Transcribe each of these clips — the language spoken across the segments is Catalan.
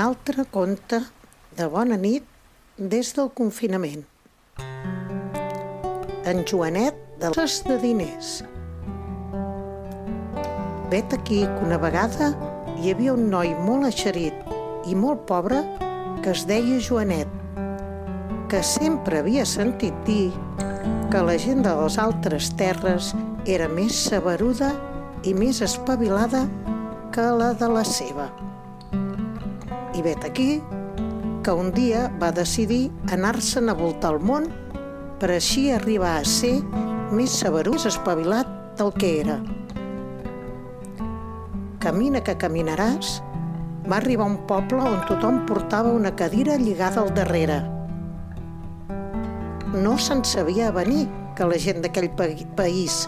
altre conte de bona nit des del confinament. En Joanet de les de diners. Vet aquí que una vegada hi havia un noi molt eixerit i molt pobre que es deia Joanet, que sempre havia sentit dir que la gent de les altres terres era més saberuda i més espavilada que la de la seva. I vet aquí que un dia va decidir anar-se'n a voltar el món per així arribar a ser més saberús espavilat del que era. Camina que caminaràs, va arribar a un poble on tothom portava una cadira lligada al darrere. No se'n sabia venir que la gent d'aquell país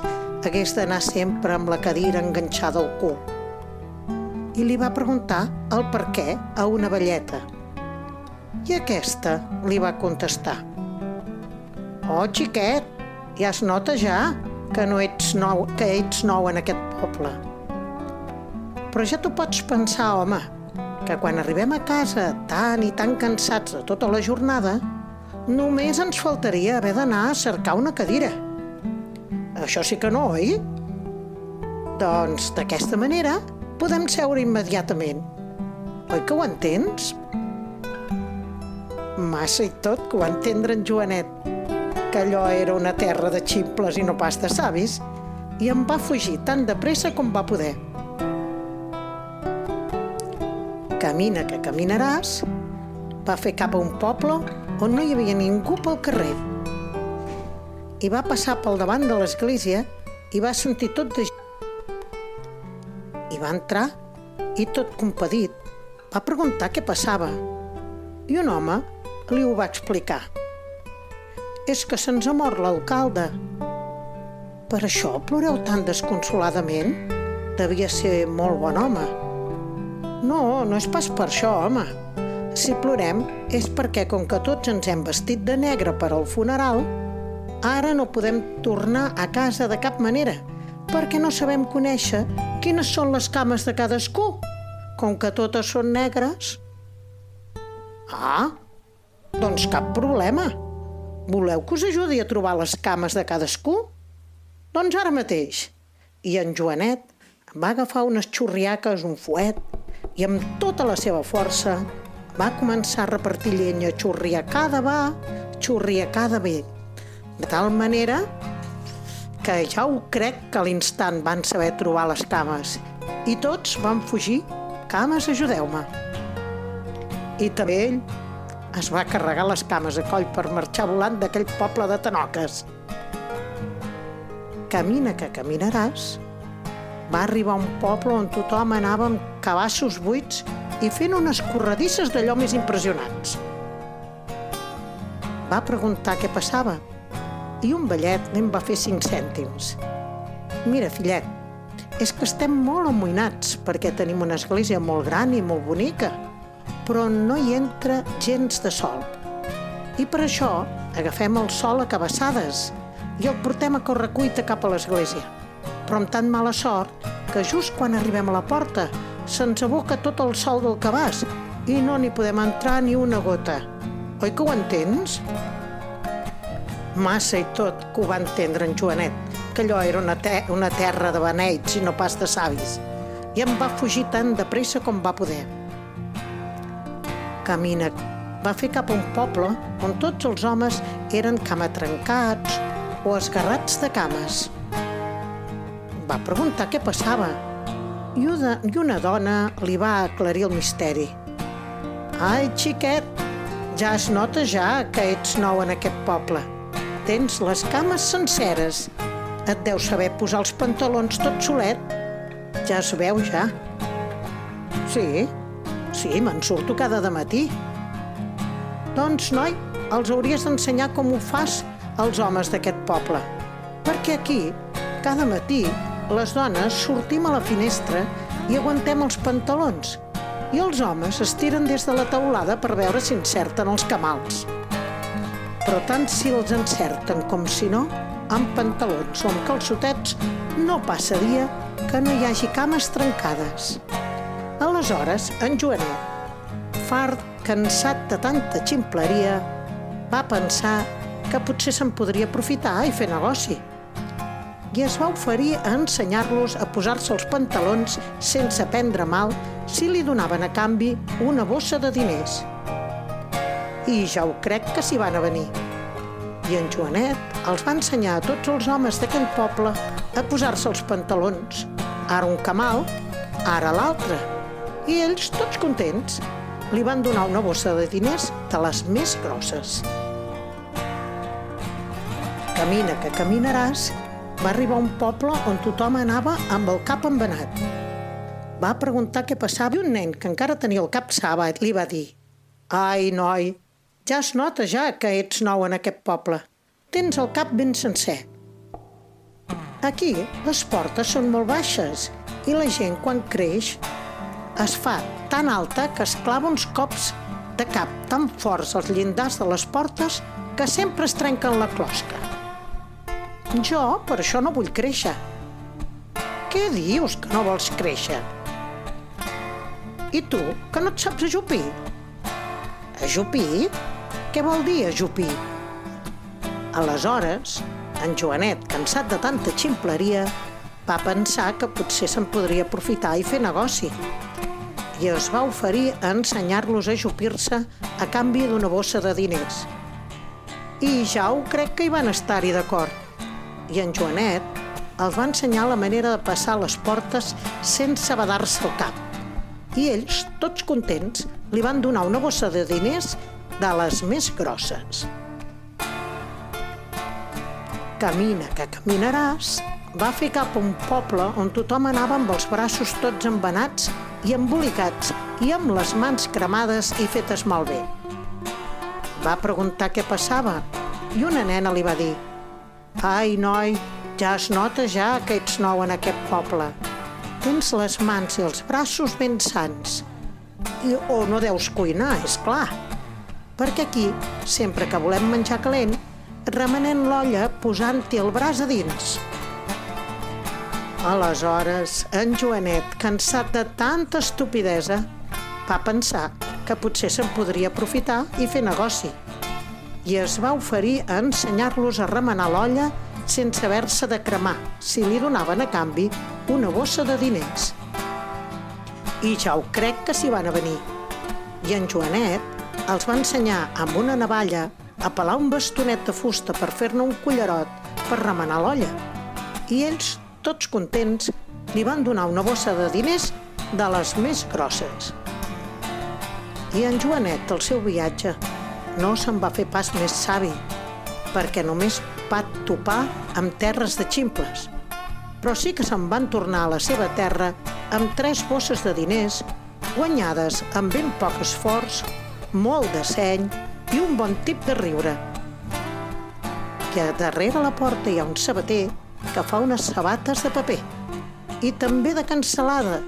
hagués d'anar sempre amb la cadira enganxada al cul i li va preguntar el per què a una velleta. I aquesta li va contestar. Oh, xiquet, ja es nota ja que no ets nou, que ets nou en aquest poble. Però ja t'ho pots pensar, home, que quan arribem a casa tan i tan cansats de tota la jornada, només ens faltaria haver d'anar a cercar una cadira. Això sí que no, oi? Doncs d'aquesta manera podem seure immediatament. Oi que ho entens? Massa i tot que ho entendre en Joanet, que allò era una terra de ximples i no pas de savis, i em va fugir tan de pressa com va poder. Camina que caminaràs, va fer cap a un poble on no hi havia ningú pel carrer. I va passar pel davant de l'església i va sentir tot de va entrar i, tot compadit, va preguntar què passava. I un home li ho va explicar. És que se'ns ha mort l'alcalde. Per això ploreu tan desconsoladament? Devia ser molt bon home. No, no és pas per això, home. Si plorem és perquè, com que tots ens hem vestit de negre per al funeral, ara no podem tornar a casa de cap manera – perquè no sabem conèixer quines són les cames de cadascú, com que totes són negres. Ah, doncs cap problema. Voleu que us ajudi a trobar les cames de cadascú? Doncs ara mateix. I en Joanet va agafar unes xurriaques, un fuet, i amb tota la seva força va començar a repartir llenya xurriacada va, xurriacada bé, de tal manera que ja ho crec que a l'instant van saber trobar les cames i tots van fugir. Cames, ajudeu-me. I també ell es va carregar les cames a coll per marxar volant d'aquell poble de Tanoques. Camina que caminaràs, va arribar a un poble on tothom anava amb cabassos buits i fent unes corredisses d'allò més impressionants. Va preguntar què passava i un vellet n'en va fer cinc cèntims. Mira, fillet, és que estem molt amoïnats perquè tenim una església molt gran i molt bonica, però no hi entra gens de sol. I per això agafem el sol a cabassades i el portem a correcuita cap a l'església. Però amb tan mala sort que just quan arribem a la porta se'ns aboca tot el sol del cabàs i no n'hi podem entrar ni una gota. Oi que ho entens? Massa i tot que ho va entendre en Joanet, que allò era una, te una terra de beneits i no pas de savis, i em va fugir tan de pressa com va poder. Camina va fer cap a un poble on tots els homes eren camatrencats o esgarrats de cames. Va preguntar què passava i una, i una dona li va aclarir el misteri. Ai, xiquet, ja es nota ja que ets nou en aquest poble tens les cames senceres. Et deu saber posar els pantalons tot solet. Ja es veu, ja. Sí, sí, me'n surto cada de matí. Doncs, noi, els hauries d'ensenyar com ho fas als homes d'aquest poble. Perquè aquí, cada matí, les dones sortim a la finestra i aguantem els pantalons i els homes es tiren des de la taulada per veure si encerten els camals però tant si els encerten com si no, amb pantalons o amb calçotets, no passa dia que no hi hagi cames trencades. Aleshores, en Joanet fart, cansat de tanta ximpleria, va pensar que potser se'n podria aprofitar i fer negoci. I es va oferir a ensenyar-los a posar-se els pantalons sense prendre mal si li donaven a canvi una bossa de diners. I ja ho crec que s'hi van a venir. I en Joanet els va ensenyar a tots els homes d'aquell poble a posar-se els pantalons. Ara un camal, ara l'altre. I ells, tots contents, li van donar una bossa de diners de les més grosses. Camina que caminaràs, va arribar a un poble on tothom anava amb el cap embenat. Va preguntar què passava i un nen que encara tenia el cap sàbat li va dir «Ai, noi, ja es nota ja que ets nou en aquest poble. Tens el cap ben sencer. Aquí les portes són molt baixes i la gent quan creix es fa tan alta que es clava uns cops de cap tan forts als llindars de les portes que sempre es trenquen la closca. Jo per això no vull créixer. Què dius que no vols créixer? I tu, que no et saps ajupir? Ajupir? Què vol dir ajupir? Aleshores, en Joanet, cansat de tanta ximpleria, va pensar que potser se'n podria aprofitar i fer negoci. I es va oferir a ensenyar-los a ajupir-se a canvi d'una bossa de diners. I ja ho crec que hi van estar-hi d'acord. I en Joanet els va ensenyar la manera de passar les portes sense badar-se el cap. I ells, tots contents, li van donar una bossa de diners de les més grosses. Camina que caminaràs va fer cap a un poble on tothom anava amb els braços tots embenats i embolicats i amb les mans cremades i fetes malbé. Va preguntar què passava i una nena li va dir «Ai, noi, ja es nota ja que ets nou en aquest poble. Tens les mans i els braços ben sants. I, o no deus cuinar, és clar. Perquè aquí, sempre que volem menjar calent, remenem l'olla posant-hi el braç a dins. Aleshores, en Joanet, cansat de tanta estupidesa, va pensar que potser se'n podria aprofitar i fer negoci. I es va oferir a ensenyar-los a remenar l'olla sense haver-se de cremar, si li donaven a canvi una bossa de diners. I ja ho crec que s'hi van a venir. I en Joanet els va ensenyar amb una navalla a pelar un bastonet de fusta per fer-ne un cullerot per remenar l'olla. I ells tots contents, li van donar una bossa de diners de les més grosses. I en Joanet, el seu viatge, no se'n va fer pas més savi, perquè només va topar amb terres de ximples. Però sí que se'n van tornar a la seva terra amb tres bosses de diners, guanyades amb ben poc esforç, molt de seny i un bon tip de riure. Que darrere la porta hi ha un sabater que fa unes sabates de paper i també de cancel·lada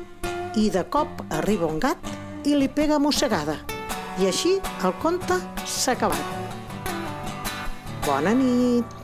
i de cop arriba un gat i li pega mossegada i així el conte s'ha acabat. Bona nit!